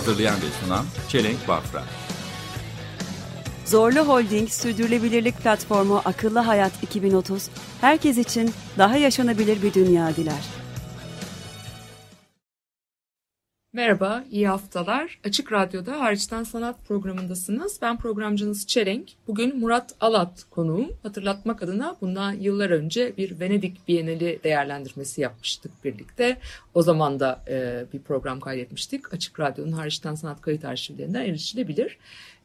Hazırlayan ve sunan Çelenk Bafra Zorlu Holding Sürdürülebilirlik Platformu Akıllı Hayat 2030, herkes için daha yaşanabilir bir dünya diler. Merhaba, iyi haftalar. Açık Radyo'da Hariçten Sanat programındasınız. Ben programcınız Çelenk. Bugün Murat Alat konuğum. Hatırlatmak adına bundan yıllar önce bir Venedik Bienali değerlendirmesi yapmıştık birlikte. O zaman da e, bir program kaydetmiştik. Açık Radyo'nun Hariçten Sanat kayıt arşivlerinden erişilebilir.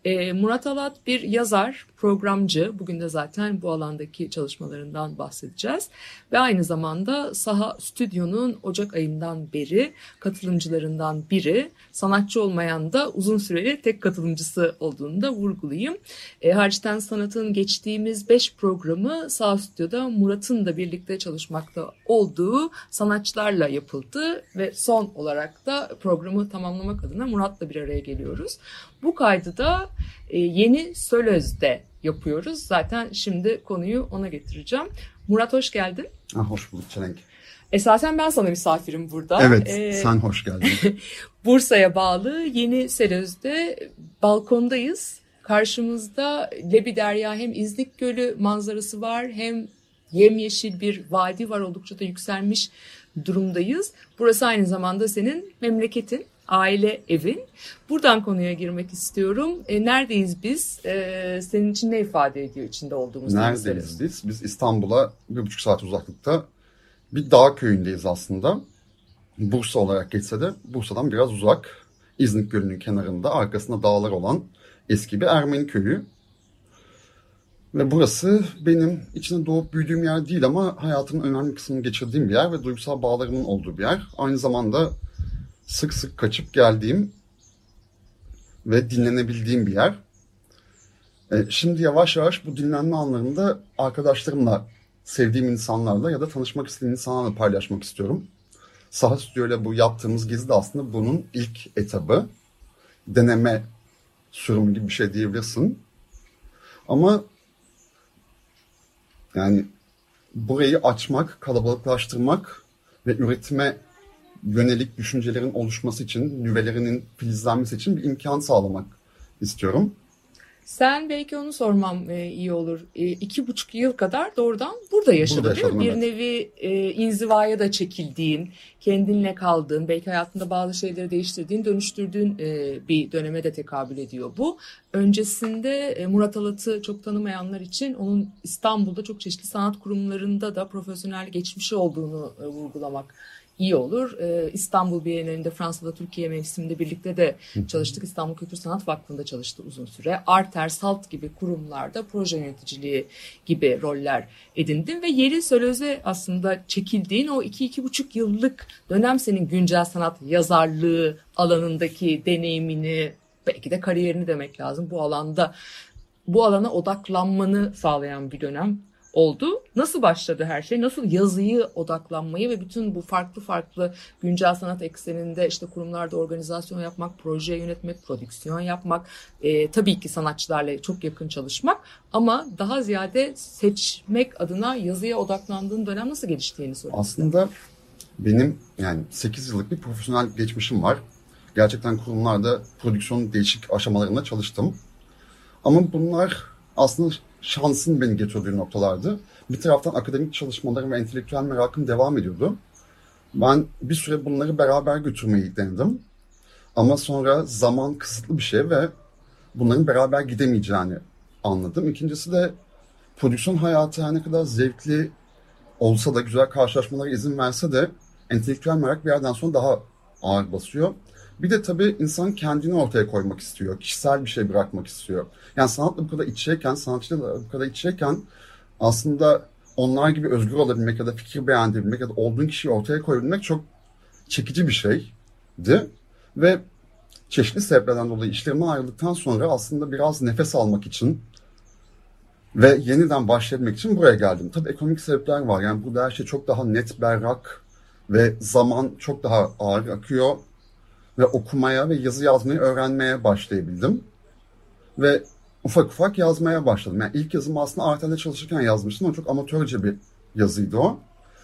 E, Murat Alat bir yazar, programcı. Bugün de zaten bu alandaki çalışmalarından bahsedeceğiz. Ve aynı zamanda Saha Stüdyo'nun Ocak ayından beri katılımcılarından biri. Sanatçı olmayan da uzun süreli tek katılımcısı olduğunu da vurgulayayım. E, hariçten sanatın geçtiğimiz 5 programı Saha Stüdyo'da Murat'ın da birlikte çalışmakta olduğu sanatçılarla yapıldı. Ve son olarak da programı tamamlamak adına Murat'la bir araya geliyoruz. Bu kaydı da e, yeni Sölöz'de yapıyoruz. Zaten şimdi konuyu ona getireceğim. Murat hoş geldin. Ha, hoş bulduk Çelenk. Esasen ben sana misafirim burada. Evet, Ee, sen hoş geldin. Bursa'ya bağlı Yeni Selöz'de balkondayız. Karşımızda Lebi Derya hem İznik Gölü manzarası var hem yemyeşil bir vadi var oldukça da yükselmiş durumdayız. Burası aynı zamanda senin memleketin, aile evin. Buradan konuya girmek istiyorum. E, neredeyiz biz? E, senin için ne ifade ediyor içinde olduğumuz? Neredeyiz biz? Biz İstanbul'a bir buçuk saat uzaklıkta bir dağ köyündeyiz aslında. Bursa olarak geçse de Bursa'dan biraz uzak. İznik Gölü'nün kenarında arkasında dağlar olan eski bir Ermeni köyü. Ve burası benim içinde doğup büyüdüğüm yer değil ama hayatımın önemli kısmını geçirdiğim bir yer ve duygusal bağlarımın olduğu bir yer. Aynı zamanda sık sık kaçıp geldiğim ve dinlenebildiğim bir yer. E, Şimdi yavaş yavaş bu dinlenme anlarında arkadaşlarımla, sevdiğim insanlarla ya da tanışmak istediğim insanlarla paylaşmak istiyorum. Saha Stüdyo ile bu yaptığımız gezi de aslında bunun ilk etabı. Deneme sürümü gibi bir şey diyebilirsin. Ama yani burayı açmak, kalabalıklaştırmak ve üretime yönelik düşüncelerin oluşması için, nüvelerinin filizlenmesi için bir imkan sağlamak istiyorum. Sen belki onu sormam e, iyi olur. E, iki buçuk yıl kadar doğrudan burada yaşadın Burada değil mi? yaşadım, Bir evet. nevi e, inzivaya da çekildiğin, kendinle kaldığın, belki hayatında bazı şeyleri değiştirdiğin, dönüştürdüğün e, bir döneme de tekabül ediyor bu. Öncesinde e, Murat Alat'ı çok tanımayanlar için onun İstanbul'da çok çeşitli sanat kurumlarında da profesyonel geçmişi olduğunu e, vurgulamak iyi olur. Ee, İstanbul Bienalinde Fransa'da Türkiye mevsiminde birlikte de çalıştık. İstanbul Kültür Sanat Vakfı'nda çalıştı uzun süre. Arter, Salt gibi kurumlarda proje yöneticiliği gibi roller edindin ve yeri Sölöz'e aslında çekildiğin o iki iki buçuk yıllık dönem senin güncel sanat yazarlığı alanındaki deneyimini belki de kariyerini demek lazım bu alanda bu alana odaklanmanı sağlayan bir dönem oldu. Nasıl başladı her şey? Nasıl yazıyı odaklanmayı ve bütün bu farklı farklı güncel sanat ekseninde işte kurumlarda organizasyon yapmak, proje yönetmek, prodüksiyon yapmak, e, tabii ki sanatçılarla çok yakın çalışmak ama daha ziyade seçmek adına yazıya odaklandığın dönem nasıl geliştiğini soruyorum. Aslında benim yani 8 yıllık bir profesyonel geçmişim var. Gerçekten kurumlarda prodüksiyon değişik aşamalarında çalıştım. Ama bunlar aslında şansın beni getirdiği noktalardı. Bir taraftan akademik çalışmalarım ve entelektüel merakım devam ediyordu. Ben bir süre bunları beraber götürmeyi denedim. Ama sonra zaman kısıtlı bir şey ve bunların beraber gidemeyeceğini anladım. İkincisi de prodüksiyon hayatı her ne kadar zevkli olsa da güzel karşılaşmalara izin verse de entelektüel merak bir yerden sonra daha ağır basıyor. Bir de tabii insan kendini ortaya koymak istiyor. Kişisel bir şey bırakmak istiyor. Yani sanatla bu kadar içeyken, sanatçıyla bu kadar içeyken aslında onlar gibi özgür olabilmek ya da fikir beğendirebilmek ya da olduğun kişiyi ortaya koyabilmek çok çekici bir şeydi. Ve çeşitli sebeplerden dolayı işlerimden ayrıldıktan sonra aslında biraz nefes almak için ve yeniden başlayabilmek için buraya geldim. Tabii ekonomik sebepler var. Yani burada her şey çok daha net, berrak ve zaman çok daha ağır akıyor. Ve okumaya ve yazı yazmayı öğrenmeye başlayabildim. Ve ufak ufak yazmaya başladım. Yani ilk yazımı aslında Artel'de çalışırken yazmıştım ama çok amatörce bir yazıydı o.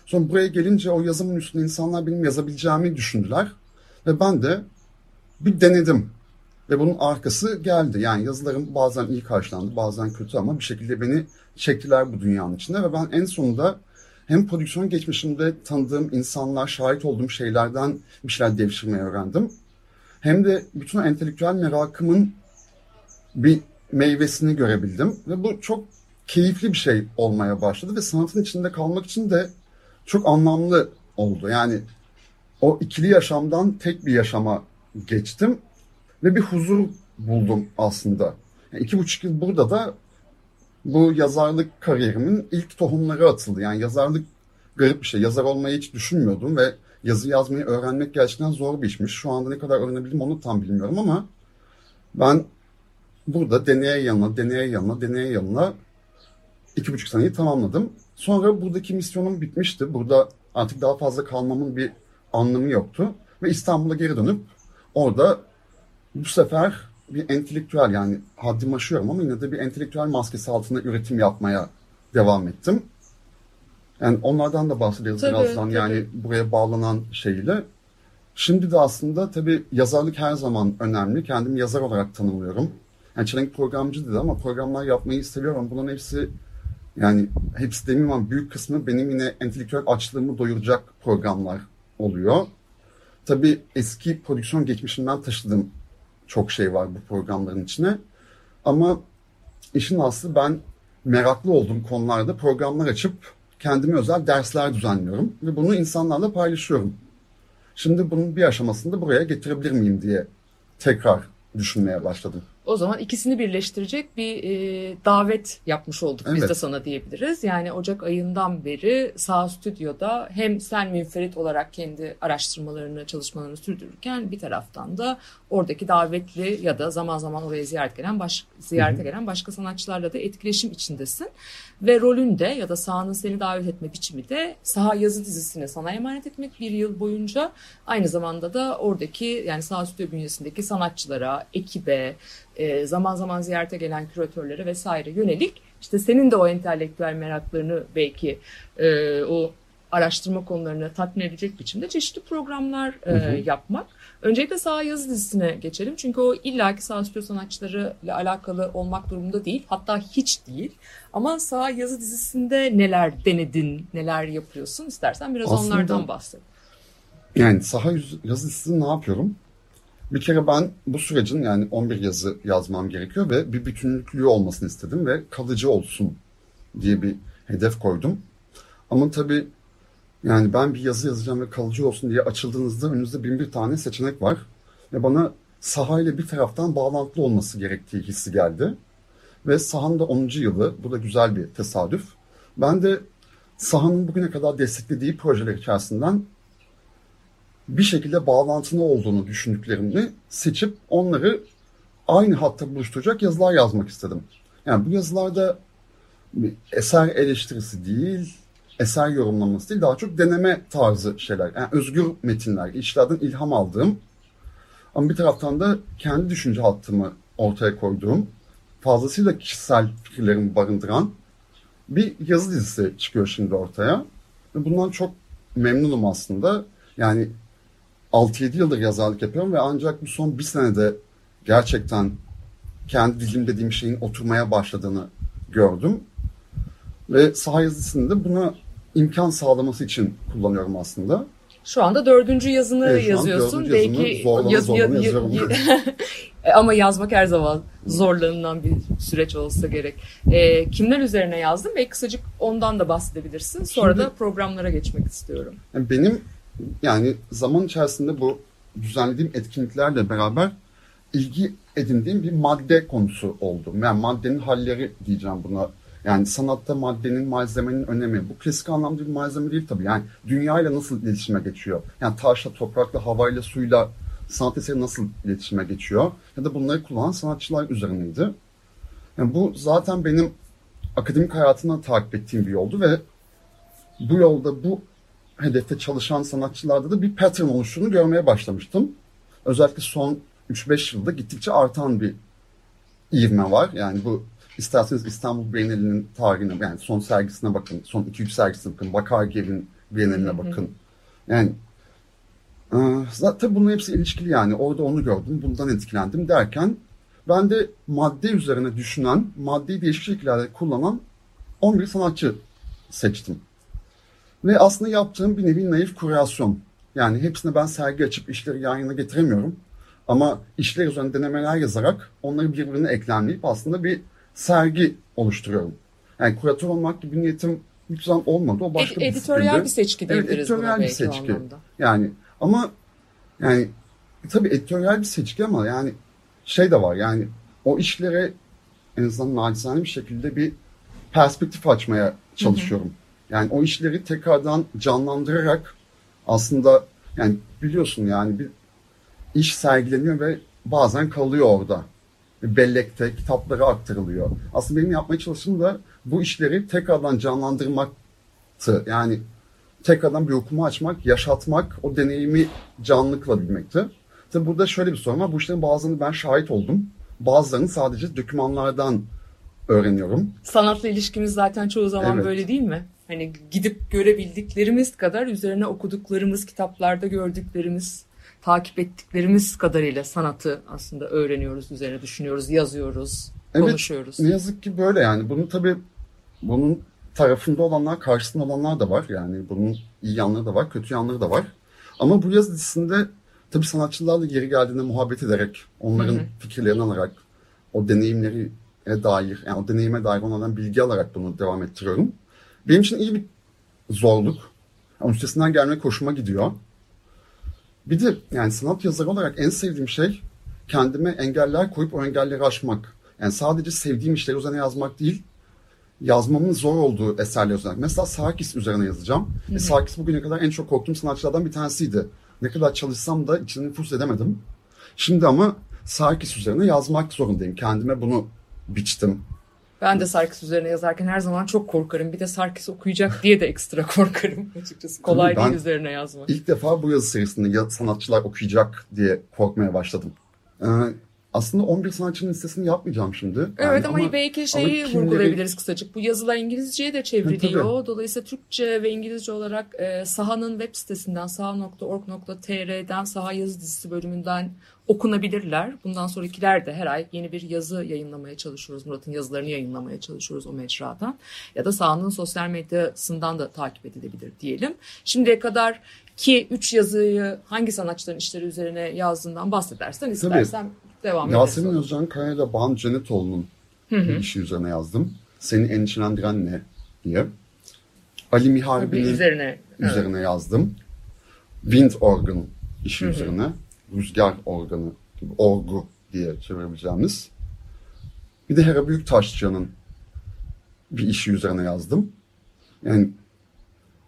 Sonra buraya gelince o yazımın üstüne insanlar benim yazabileceğimi düşündüler. Ve ben de bir denedim. Ve bunun arkası geldi. Yani yazılarım bazen iyi karşılandı, bazen kötü ama bir şekilde beni çektiler bu dünyanın içinde. Ve ben en sonunda hem prodüksiyon geçmişimde tanıdığım insanlar, şahit olduğum şeylerden bir şeyler devşirmeyi öğrendim. Hem de bütün entelektüel merakımın bir meyvesini görebildim. Ve bu çok keyifli bir şey olmaya başladı. Ve sanatın içinde kalmak için de çok anlamlı oldu. Yani o ikili yaşamdan tek bir yaşama geçtim ve bir huzur buldum aslında. Yani iki buçuk yıl burada da bu yazarlık kariyerimin ilk tohumları atıldı. Yani yazarlık garip bir şey. Yazar olmayı hiç düşünmüyordum ve yazı yazmayı öğrenmek gerçekten zor bir işmiş. Şu anda ne kadar öğrenebildim onu tam bilmiyorum ama ben burada deneye yanına, deneye yanına, deneye yanına iki buçuk seneyi tamamladım. Sonra buradaki misyonum bitmişti. Burada artık daha fazla kalmamın bir anlamı yoktu. Ve İstanbul'a geri dönüp orada bu sefer bir entelektüel yani haddim aşıyorum ama yine de bir entelektüel maskesi altında üretim yapmaya devam ettim. Yani onlardan da bahsederiz Tabii, birazdan tabii. yani buraya bağlanan şeyle. Şimdi de aslında tabii yazarlık her zaman önemli. Kendimi yazar olarak tanımlıyorum. Yani çelenk programcı dedi ama programlar yapmayı seviyorum. Bunların hepsi yani hepsi demeyeyim ama büyük kısmı benim yine entelektüel açlığımı doyuracak programlar oluyor. Tabii eski prodüksiyon geçmişimden taşıdığım çok şey var bu programların içine. Ama işin aslı ben meraklı olduğum konularda programlar açıp kendime özel dersler düzenliyorum ve bunu insanlarla paylaşıyorum. Şimdi bunun bir aşamasını da buraya getirebilir miyim diye tekrar düşünmeye başladım. O zaman ikisini birleştirecek bir e, davet yapmış olduk biz Evet. de sana diyebiliriz. Yani Ocak ayından beri Sağ Stüdyo'da hem sen münferit olarak kendi araştırmalarını, çalışmalarını sürdürürken bir taraftan da oradaki davetli ya da zaman zaman oraya ziyaret gelen baş, ziyarete gelen başka sanatçılarla da etkileşim içindesin. Ve rolün de ya da sahanın seni davet etme biçimi de saha yazı dizisini sana emanet etmek bir yıl boyunca. Aynı zamanda da oradaki yani Sağ Stüdyo bünyesindeki sanatçılara, ekibe, e, zaman zaman ziyarete gelen küratörlere vesaire yönelik işte senin de o entelektüel meraklarını belki e, o araştırma konularını tatmin edecek biçimde çeşitli programlar e, yapmak. Öncelikle sağ yazı dizisine geçelim. Çünkü o illaki sağ stüdyo sanatçılarıyla alakalı olmak durumunda değil. Hatta hiç değil. Ama sağ yazı dizisinde neler denedin, neler yapıyorsun istersen biraz Aslında- onlardan bahset. Yani saha yazı dizisi ne yapıyorum? Bir kere ben bu sürecin yani 11 yazı yazmam gerekiyor ve bir bütünlüklüğü olmasını istedim ve kalıcı olsun diye bir hedef koydum. Ama tabii yani ben bir yazı yazacağım ve kalıcı olsun diye açıldığınızda önünüzde bin bir tane seçenek var. Ve bana sahayla bir taraftan bağlantılı olması gerektiği hissi geldi. Ve sahanın da 10. yılı, bu da güzel bir tesadüf. Ben de sahanın bugüne kadar desteklediği projeler içerisinden bir şekilde bağlantılı olduğunu düşündüklerimi seçip onları aynı hatta buluşturacak yazılar yazmak istedim. Yani bu yazılarda eser eleştirisi değil, eser yorumlaması değil, daha çok deneme tarzı şeyler. Yani özgür metinler, işlerden ilham aldığım ama bir taraftan da kendi düşünce hattımı ortaya koyduğum, fazlasıyla kişisel fikirlerimi barındıran bir yazı dizisi çıkıyor şimdi ortaya. Bundan çok memnunum aslında. Yani 6-7 yıldır yazarlık yapıyorum ve ancak bu son bir senede gerçekten kendi dilim dediğim şeyin oturmaya başladığını gördüm. Ve saha yazısını da buna imkan sağlaması için kullanıyorum aslında. Şu anda dördüncü yazını Evet, yazıyorsun. dördüncü yazımı Belki zorlana zorlana yazıyorum. E, Ama yazmak her zaman zorlanılan bir süreç olsa gerek. E, kimler üzerine yazdın? Belki kısacık ondan da bahsedebilirsin. Sonra Şimdi- da programlara geçmek istiyorum. Yani benim yani zaman içerisinde bu düzenlediğim etkinliklerle beraber ilgi edindiğim bir madde konusu oldu. Yani maddenin halleri diyeceğim buna. Yani sanatta maddenin, malzemenin önemi. Bu klasik anlamda bir malzeme değil tabii. Yani dünyayla nasıl iletişime geçiyor? Yani taşla, toprakla, havayla, suyla sanat eseri nasıl iletişime geçiyor ya da bunları kullanan sanatçılar üzerineydi. Yani bu zaten benim akademik hayatımda takip ettiğim bir yoldu ve bu yolda bu hedefte çalışan sanatçılarda da bir pattern oluştuğunu görmeye başlamıştım. Özellikle son 3-5 yılda gittikçe artan bir ivme var. Yani bu isterseniz İstanbul Bienalinin tarihine yani son sergisine bakın, son 2-3 sergisine bakın, Bakargev'in Bienali'ne bakın. Yani e, zaten bunun hepsi ilişkili yani. Orada onu gördüm, bundan etkilendim derken ben de madde üzerine düşünen, maddeyi değişik şekillerde kullanan 11 sanatçı seçtim. Ve aslında yaptığım bir nevi naif kurasyon. Yani hepsine ben sergi açıp işleri yan yana getiremiyorum. Ama işler üzerine denemeler yazarak onları birbirine eklemleyip aslında bir sergi oluşturuyorum. Yani kuratör olmak gibi niyetim hiç zaman olmadı. O başka Ed- editoryal disiplinde. bir seçki Evet, diyebiliriz buna editoryal bir seçki. Yani ama yani tabii editoryal bir seçki ama yani şey de var yani o işlere en azından nacizane bir şekilde bir perspektif açmaya çalışıyorum. Yani o işleri tekrardan canlandırarak aslında yani biliyorsun yani bir iş sergileniyor ve bazen kalıyor orada. Bellekte, kitaplara aktarılıyor. Aslında benim yapmaya çalıştığım da bu işleri tekrardan canlandırmaktı. Yani tekrardan bir okuma açmak, yaşatmak, o deneyimi canlı kılabilmekti. Tabi burada şöyle bir sorun var. Bu işlerin bazılarını ben şahit oldum. Bazılarını sadece dokümanlardan öğreniyorum. Sanatla ilişkimiz zaten çoğu zaman Evet. böyle değil mi? Hani gidip görebildiklerimiz kadar üzerine okuduklarımız, kitaplarda gördüklerimiz, takip ettiklerimiz kadarıyla sanatı aslında öğreniyoruz, üzerine düşünüyoruz, yazıyoruz, Evet, konuşuyoruz. Ne yazık ki böyle yani. Bunun tabii bunun tarafında olanlar, karşısında olanlar da var. Yani bunun iyi yanları da var, kötü yanları da var. Ama bu yazı dizisinde tabii sanatçılarla geri geldiğinde muhabbet ederek, onların fikirlerini alarak, o deneyimleri dair, yani o deneyime dair onlardan bilgi alarak bunu devam ettiriyorum. Benim için iyi bir zorluk. Ama üstesinden gelmek hoşuma gidiyor. Bir de yani sanat yazarı olarak en sevdiğim şey kendime engeller koyup o engelleri aşmak. Yani sadece sevdiğim işleri üzerine yazmak değil, yazmamın zor olduğu eserler üzerine. Mesela Sarkis üzerine yazacağım. E, Sarkis bugüne kadar en çok korktuğum sanatçılardan bir tanesiydi. Ne kadar çalışsam da içini nüfus edemedim. Şimdi ama Sarkis üzerine yazmak zorundayım. Kendime bunu biçtim. Ben de Sarkis üzerine yazarken her zaman çok korkarım. Bir de Sarkis okuyacak diye de ekstra korkarım açıkçası. Kolay değil üzerine yazmak. İlk defa bu yazı serisinde sanatçılar okuyacak diye korkmaya başladım. Ee, aslında 11 sanatçının listesini yapmayacağım şimdi. Evet Yani ama, belki şeyi kimleri- vurgulayabiliriz kısacık. Bu yazılar İngilizceye de çevriliyor. Tabii, Dolayısıyla Türkçe ve İngilizce olarak e, Saha'nın web sitesinden saha.org.tr'den Saha yazı dizisi bölümünden okunabilirler. Bundan sonrakiler de her ay yeni bir yazı yayınlamaya çalışıyoruz. Murat'ın yazılarını yayınlamaya çalışıyoruz o mecradan. Ya da Saha'nın sosyal medyasından da takip edilebilir diyelim. Şimdiye kadar ki üç yazıyı hangi sanatçıların işleri üzerine yazdığından bahsedersen istersen devam ederiz. Yasemin Özcan Kaya ile Ban Cenetoğlu'nun bir işi üzerine yazdım. Seni endişelendiren ne diye. Ali Miharbi'nin üzerine üzerine yazdım. Wind organ işi üzerine. Rüzgar organı, gibi orgu diye çevirebileceğimiz. Bir de Hera Büyüktaşçı'nın bir işi üzerine yazdım. Yani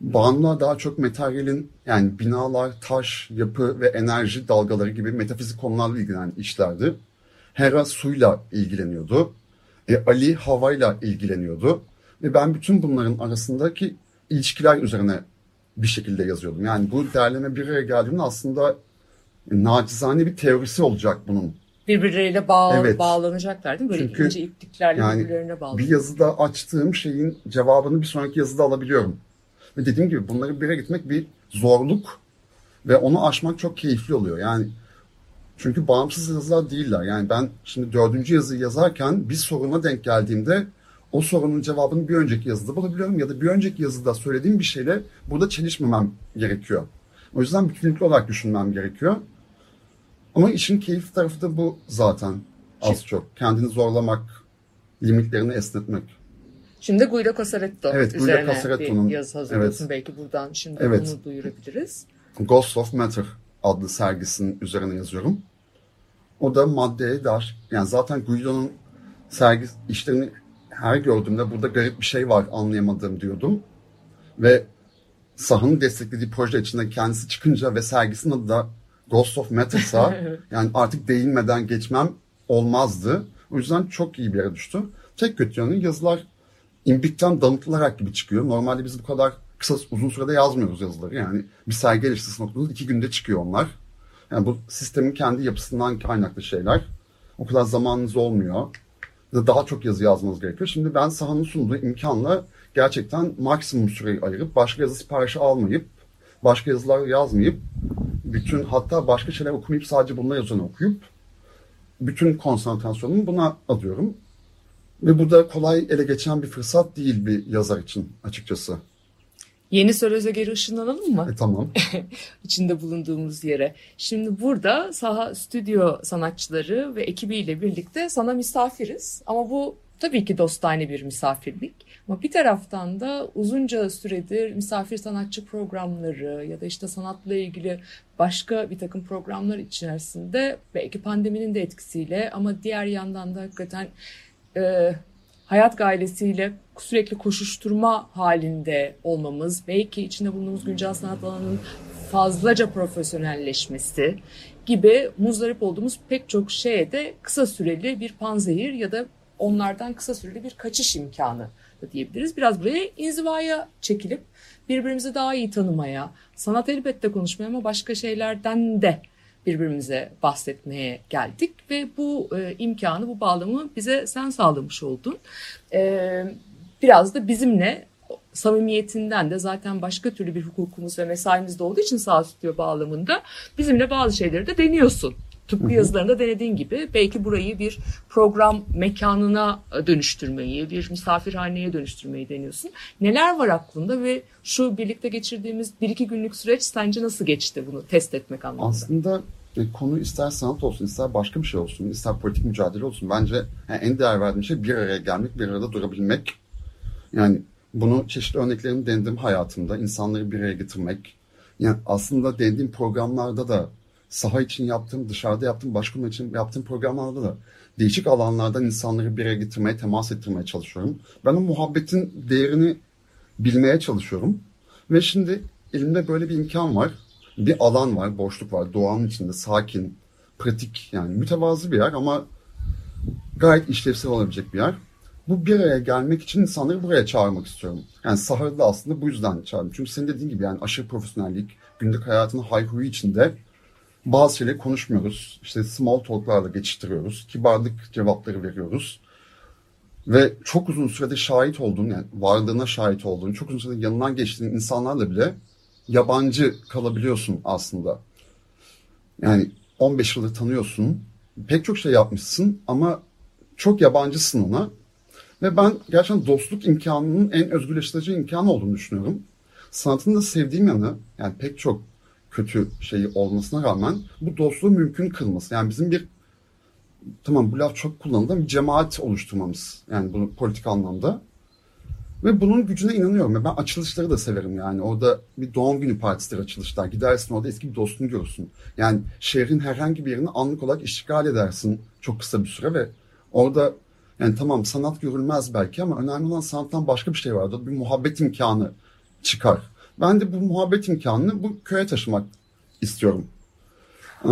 Banu'la daha çok materyalin yani binalar, taş, yapı ve enerji dalgaları gibi metafizik konularla ilgilenen işlerdi. Hera suyla ilgileniyordu. E, Ali havayla ilgileniyordu. Ve ben bütün bunların arasındaki ilişkiler üzerine bir şekilde yazıyordum. Yani bu derleme bir araya geldiğinde aslında nacizane bir teorisi olacak bunun. birbirleriyle bağ, Evet. bağlanacaklar değil mi? Böyle Çünkü ince ipliklerle Yani birbirlerine bir bağlanacak. yazıda açtığım şeyin cevabını bir sonraki yazıda alabiliyorum. Ve dediğim gibi bunları bir araya gitmek bir zorluk ve onu aşmak çok keyifli oluyor. Yani çünkü bağımsız yazılar değiller. Yani ben şimdi dördüncü yazıyı yazarken bir soruna denk geldiğimde o sorunun cevabını bir önceki yazıda bulabiliyorum ya da bir önceki yazıda söylediğim bir şeyle burada çelişmemem gerekiyor. O yüzden bütünlüklü olarak düşünmem gerekiyor. Ama işin keyif tarafı da bu zaten az çok. Kendini zorlamak, limitlerini esnetmek. Şimdi Guido Casaretto Evet, Guido üzerine Casaretto'nun- bir yazı hazırlıyorsun. evet. Belki buradan şimdi Evet. bunu duyurabiliriz. Ghost of Matter adlı sergisinin üzerine yazıyorum. O da maddeye dair, yani zaten Guido'nun sergi işlerini her gördüğümde burada garip bir şey var anlayamadığım diyordum. Ve Saha'nın desteklediği proje içinde kendisi çıkınca ve sergisinin adı da Ghost of Matter'sa yani artık değinmeden geçmem olmazdı. O yüzden çok iyi bir yere düştü. Tek kötü yanı yazılar imbikten damıtılarak gibi çıkıyor. Normalde biz bu kadar kısa uzun sürede yazmıyoruz yazıları. Yani bir sergi eleştirisi noktasında iki günde çıkıyor onlar. Yani bu sistemin kendi yapısından kaynaklı şeyler. O kadar zamanınız olmuyor. Daha çok yazı yazmanız gerekiyor. Şimdi ben sahanın sunduğu imkanla gerçekten maksimum süreyi ayırıp başka yazı siparişi almayıp başka yazılar yazmayıp bütün hatta başka şeyler okumayıp sadece bununla yazanı okuyup bütün konsantrasyonumu buna adıyorum. Ve bu da kolay ele geçen bir fırsat değil bir yazar için açıkçası. Yeni Söröz'e geri ışınlanalım mı? E tamam. içinde bulunduğumuz yere. Şimdi burada saha stüdyo sanatçıları ve ekibiyle birlikte sana misafiriz. Ama bu tabii ki dostane bir misafirlik. Ama bir taraftan da uzunca süredir misafir sanatçı programları ya da işte sanatla ilgili başka bir takım programlar içerisinde belki pandeminin de etkisiyle ama diğer yandan da hakikaten e, hayat gailesiyle sürekli koşuşturma halinde olmamız, belki içinde bulunduğumuz güncel sanat alanının fazlaca profesyonelleşmesi gibi muzdarip olduğumuz pek çok şeye de kısa süreli bir panzehir ya da onlardan kısa süreli bir kaçış imkanı da diyebiliriz. Biraz buraya inzivaya çekilip birbirimizi daha iyi tanımaya, sanat elbette konuşmaya ama başka şeylerden de birbirimize bahsetmeye geldik ve bu e, imkanı, bu bağlamı bize sen sağlamış oldun. E, biraz da bizimle samimiyetinden de zaten başka türlü bir hukukumuz ve mesaimiz de olduğu için sağ stüdyo bağlamında bizimle bazı şeyleri de deniyorsun. Tıpkı yazılarında denediğin gibi belki burayı bir program mekanına dönüştürmeyi, bir misafirhaneye dönüştürmeyi deniyorsun. Neler var aklında ve şu birlikte geçirdiğimiz bir iki günlük süreç sence nasıl geçti bunu test etmek anlamında? Aslında e, konu ister sanat olsun, ister başka bir şey olsun, ister politik mücadele olsun. Bence yani en değer verdiğim şey bir araya gelmek, bir arada durabilmek. Yani bunu çeşitli örneklerini denedim hayatımda. insanları bir araya getirmek. Yani aslında denediğim programlarda da saha için yaptığım, dışarıda yaptığım, konu için yaptığım programlarda da değişik alanlardan insanları bir araya getirmeye, temas ettirmeye çalışıyorum. Ben o muhabbetin değerini bilmeye çalışıyorum. Ve şimdi elimde böyle bir imkan var. Bir alan var, boşluk var. Doğanın içinde sakin, pratik yani mütevazı bir yer ama gayet işlevsel olabilecek bir yer. Bu bir araya gelmek için insanları buraya çağırmak istiyorum. Yani Sahara'da da aslında bu yüzden çağırdım. Çünkü senin dediğin gibi yani aşırı profesyonellik, günlük hayatının hayhuyu içinde bazı şeyleri konuşmuyoruz. İşte small talk'larla geçiştiriyoruz. Kibarlık cevapları veriyoruz. Ve çok uzun sürede şahit olduğun, yani varlığına şahit olduğun, çok uzun sürede yanından geçtiğin insanlarla bile yabancı kalabiliyorsun aslında. Yani 15 yıldır tanıyorsun, pek çok şey yapmışsın ama çok yabancısın ona. Ve ben gerçekten dostluk imkanının en özgürleştirici imkanı olduğunu düşünüyorum. Sanatın da sevdiğim yanı, yani pek çok kötü şeyi olmasına rağmen bu dostluğu mümkün kılması. Yani bizim bir tamam bu laf çok kullanıldı bir cemaat oluşturmamız. Yani bunu politik anlamda. Ve bunun gücüne inanıyorum. Ben açılışları da severim yani. Orada bir doğum günü partisidir açılışlar. Gidersin orada eski bir dostunu görürsün. Yani şehrin herhangi bir yerini anlık olarak işgal edersin çok kısa bir süre ve orada yani tamam sanat görülmez belki ama önemli olan sanattan başka bir şey vardır. Bir muhabbet imkanı çıkar. Ben de bu muhabbet imkanını bu köye taşımak istiyorum. Ee,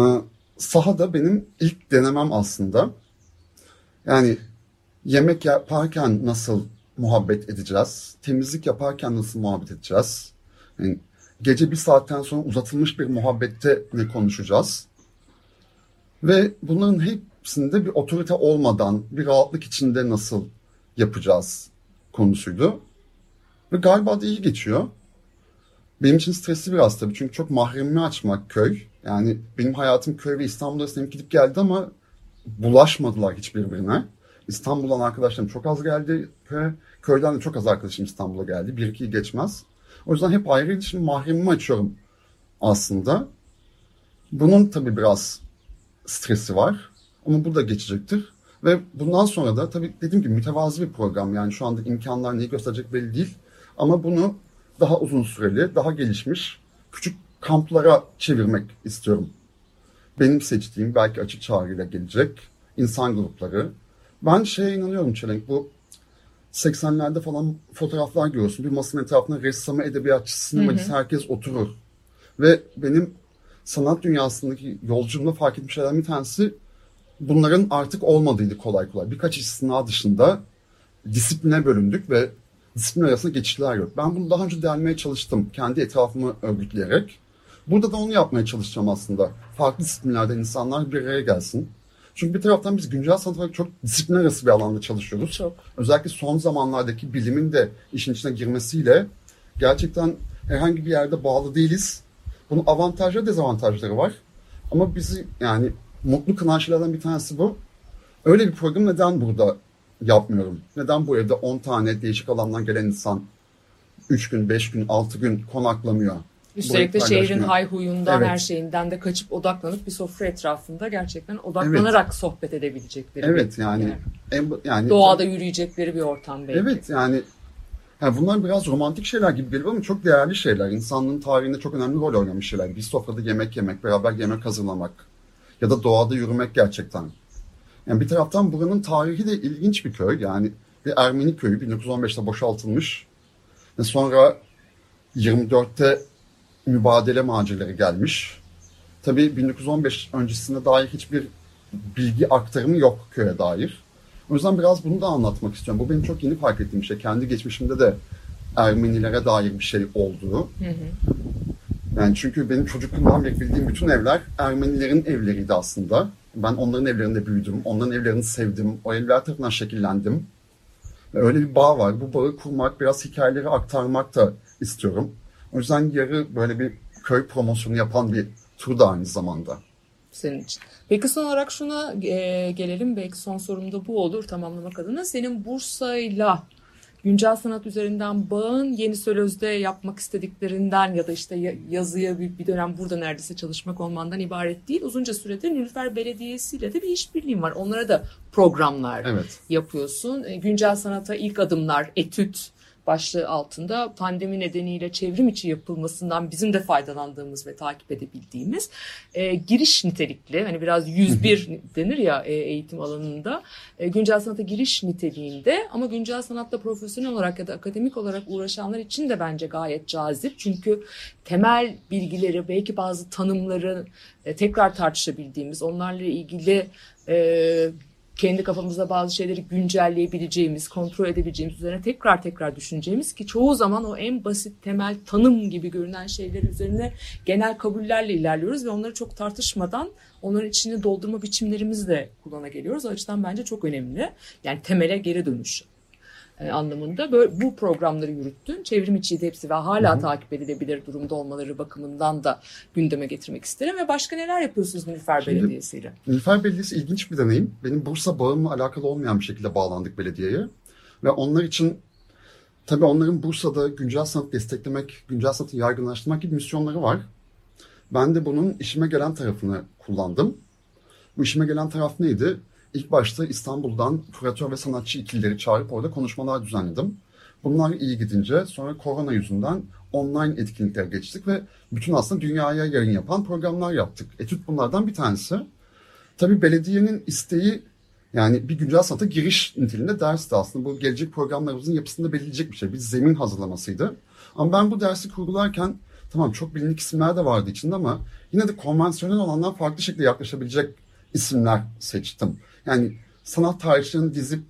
sahada benim ilk denemem aslında. Yani yemek yaparken nasıl muhabbet edeceğiz? Temizlik yaparken nasıl muhabbet edeceğiz? Yani gece bir saatten sonra uzatılmış bir muhabbette ne konuşacağız? Ve bunların hepsinde bir otorite olmadan bir rahatlık içinde nasıl yapacağız konusuydu. Ve galiba da iyi geçiyor. Benim için stresli biraz tabii çünkü çok mahremimi açmak köy. Yani benim hayatım köy ve İstanbul arasında gidip geldi ama bulaşmadılar hiçbirbirine. İstanbul'dan arkadaşlarım çok az geldi köye. Köyden de çok az arkadaşım İstanbul'a geldi. Bir iki geçmez. O yüzden hep ayrıydı. Şimdi mahremimi açıyorum aslında. Bunun tabii biraz stresi var. Ama bu da geçecektir. Ve bundan sonra da tabii dediğim gibi mütevazı bir program. Yani şu anda imkanlar neyi gösterecek belli değil. Ama bunu daha uzun süreli, daha gelişmiş küçük kamplara çevirmek istiyorum. Benim seçtiğim belki açık çağrıyla gelecek insan grupları. Ben şeye inanıyorum Çelenk bu 80'lerde falan fotoğraflar görüyorsun. Bir masanın etrafında ressamı, edebiyatçı, sinemacısı herkes oturur. Ve benim sanat dünyasındaki yolculuğumda fark etmiş şeylerden bir tanesi bunların artık olmadığıydı kolay kolay. Birkaç istisna dışında disipline bölündük ve disiplin arasında geçişler yok. Ben bunu daha önce delmeye çalıştım kendi etrafımı örgütleyerek. Burada da onu yapmaya çalışacağım aslında. Farklı disiplinlerden insanlar bir araya gelsin. Çünkü bir taraftan biz güncel sanat olarak çok disiplin arası bir alanda çalışıyoruz. Çok. Özellikle son zamanlardaki bilimin de işin içine girmesiyle gerçekten herhangi bir yerde bağlı değiliz. Bunun avantajları dezavantajları var. Ama bizi yani mutlu kılan şeylerden bir tanesi bu. Öyle bir program neden burada yapmıyorum? Neden bu evde 10 tane değişik alandan gelen insan 3 gün, 5 gün, 6 gün konaklamıyor? Üstelik de şehrin hayhuyundan, Evet. her şeyinden de kaçıp odaklanıp bir sofra etrafında gerçekten odaklanarak sohbet edebilecekleri. Evet bir yani en, yani Doğada yürüyecekleri bir ortam belki. Evet yani yani bunlar biraz romantik şeyler gibi geliyor ama çok değerli şeyler. İnsanlığın tarihinde çok önemli rol oynamış şeyler. Bir sofrada yemek yemek, beraber yemek hazırlamak ya da doğada yürümek gerçekten. Yani bir taraftan buranın tarihi de ilginç bir köy. Yani bir Ermeni köyü 1915'te boşaltılmış. Ve sonra 24'te mübadele macerleri gelmiş. Tabii 1915 öncesinde dair hiçbir bilgi aktarımı yok köye dair. O yüzden biraz bunu da anlatmak istiyorum. Bu benim çok yeni fark ettiğim bir şey. Kendi geçmişimde de Ermenilere dair bir şey olduğu. Yani çünkü benim çocukluğumdan beri bildiğim bütün evler Ermenilerin evleriydi aslında. Ben onların evlerinde büyüdüm. Onların evlerini sevdim. O evler tarafından şekillendim. Öyle bir bağ var. Bu bağı kurmak, biraz hikayeleri aktarmak da istiyorum. O yüzden yarı böyle bir köy promosyonu yapan bir tur da aynı zamanda. senin için. Peki son olarak şuna e, gelelim. Belki son sorum da bu olur tamamlamak adına. Senin Bursa'yla güncel sanat üzerinden bağın Yeni Sölöz'de yapmak istediklerinden ya da işte ya- yazıya bir, bir dönem burada neredeyse çalışmak olmandan ibaret değil. Uzunca süredir Nilüfer Belediyesi ile de bir işbirliğin var. Onlara da programlar Evet. yapıyorsun. E, güncel sanata ilk adımlar, etüt başlığı altında pandemi nedeniyle çevrim içi yapılmasından bizim de faydalandığımız ve takip edebildiğimiz e, giriş nitelikli hani biraz 101 denir ya e, eğitim alanında e, güncel sanata giriş niteliğinde. Ama güncel sanatla profesyonel olarak ya da akademik olarak uğraşanlar için de bence gayet cazip. Çünkü temel bilgileri belki bazı tanımları e, tekrar tartışabildiğimiz onlarla ilgili e, kendi kafamızda bazı şeyleri güncelleyebileceğimiz, kontrol edebileceğimiz, üzerine tekrar tekrar düşüneceğimiz ki çoğu zaman o en basit temel tanım gibi görünen şeyler üzerine genel kabullerle ilerliyoruz ve onları çok tartışmadan onların içini doldurma biçimlerimizi de kullana geliyoruz. O açıdan bence çok önemli. Yani temele geri dönüş anlamında böyle bu programları yürüttün. Çevrim içiydi hepsi ve hala takip edilebilir durumda olmaları bakımından da gündeme getirmek isterim. Ve başka neler yapıyorsunuz Nilüfer Şimdi- Belediyesi ile? Nilüfer Belediyesi ilginç bir deneyim. Benim Bursa bağımla alakalı olmayan bir şekilde bağlandık belediyeye. Ve onlar için tabii onların Bursa'da güncel sanat desteklemek, güncel sanatı yaygınlaştırmak gibi misyonları var. Ben de bunun işime gelen tarafını kullandım. Bu işime gelen taraf neydi? İlk başta İstanbul'dan kuratör ve sanatçı ikilileri çağırıp orada konuşmalar düzenledim. Bunlar iyi gidince sonra korona yüzünden online etkinliklere geçtik ve bütün aslında dünyaya yayın yapan programlar yaptık. Etüt bunlardan bir tanesi. Tabii belediyenin isteği yani bir güncel sanata giriş niteliğinde dersti aslında. Bu gelecek programlarımızın yapısında belirleyecek bir şey. Bir zemin hazırlamasıydı. Ama ben bu dersi kurgularken tamam çok bilindik isimler de vardı içinde ama yine de konvansiyonel olandan farklı şekilde yaklaşabilecek isimler seçtim. Yani sanat tarihçilerini dizip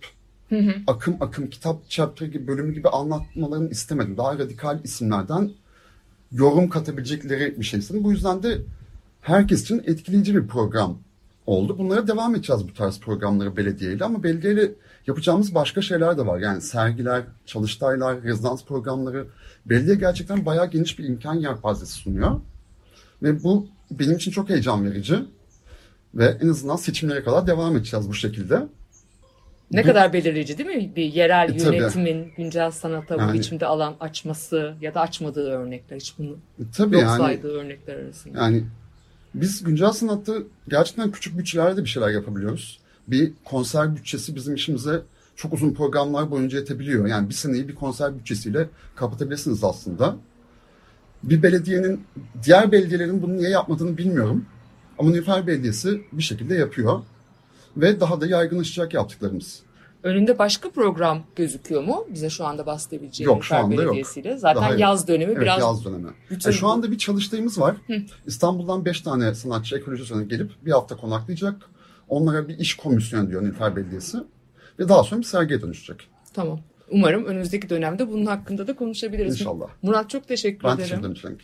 akım akım kitap chapter gibi bölümü gibi anlatmalarını istemedim. Daha radikal isimlerden yorum katabilecekleri bir şey istedim. Bu yüzden de herkes için etkileyici bir program oldu. Bunlara devam edeceğiz bu tarz programları belediyeyle ama belediyeyle yapacağımız başka şeyler de var. Yani sergiler, çalıştaylar, rezidans programları. Belediye gerçekten bayağı geniş bir imkan yelpazesi sunuyor. Ve bu benim için çok heyecan verici. Ve en azından seçimlere kadar devam edeceğiz bu şekilde. Ne Bu- kadar belirleyici değil mi? Bir yerel E, tabii. yönetimin güncel sanata bu Yani- biçimde alan açması ya da açmadığı örnekler. Hiç bunu E, Tabii yok yani saydığı örnekler arasında. Yani biz güncel sanatta gerçekten küçük bütçelerde de bir şeyler yapabiliyoruz. Bir konser bütçesi bizim işimize çok uzun programlar boyunca yetebiliyor. Yani bir seneyi bir konser bütçesiyle kapatabilirsiniz aslında. Bir belediyenin, diğer belediyelerin bunu niye yapmadığını bilmiyorum. Ama Nilüfer Belediyesi bir şekilde yapıyor. Ve daha da yaygınlaşacak yaptıklarımız. Önünde başka program gözüküyor mu? Bize şu anda bahsedebileceğin Yok, şu anda yok. Belediyesi'yle. Zaten Daha yok. yaz dönemi Evet biraz yaz dönemi. bütün E, şu anda bir çalıştayımız var. İstanbul'dan 5 tane sanatçı ekoloji sonu gelip bir hafta konaklayacak. Onlara bir iş komisyonu diyor Nilüfer Belediyesi. Ve daha sonra bir sergiye dönüşecek. Tamam. Umarım önümüzdeki dönemde bunun hakkında da konuşabiliriz. İnşallah. Murat çok teşekkür Ben ederim. teşekkür ederim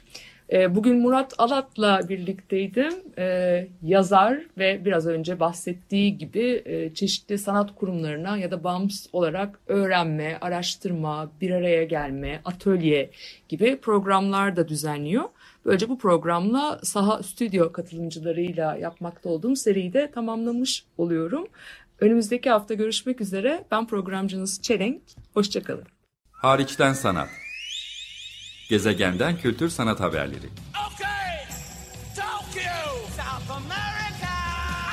Ee, Bugün Murat Alat'la birlikteydim. Ee, Yazar ve biraz önce bahsettiği gibi e, çeşitli sanat kurumlarına ya da bağımsız olarak öğrenme, araştırma, bir araya gelme, atölye gibi programlar da düzenliyor. Böylece bu programla saha stüdyo katılımcılarıyla yapmakta olduğum seriyi de tamamlamış oluyorum. Önümüzdeki hafta görüşmek üzere. Ben programcınız Çelenk. Hoşçakalın. Hariçten sanat. Gezegenden kültür sanat haberleri. Okay, Tokyo, South America,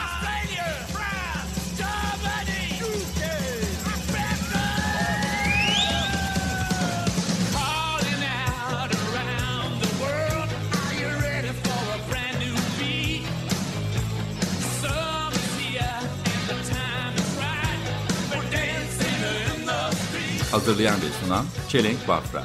Australia, France, Germany, UK, Calling out around the world, are you ready for a brand new beat? Summer's here and the time is right. For dancing in the street. Hazırlayan ve sunan Çelenk Bafra.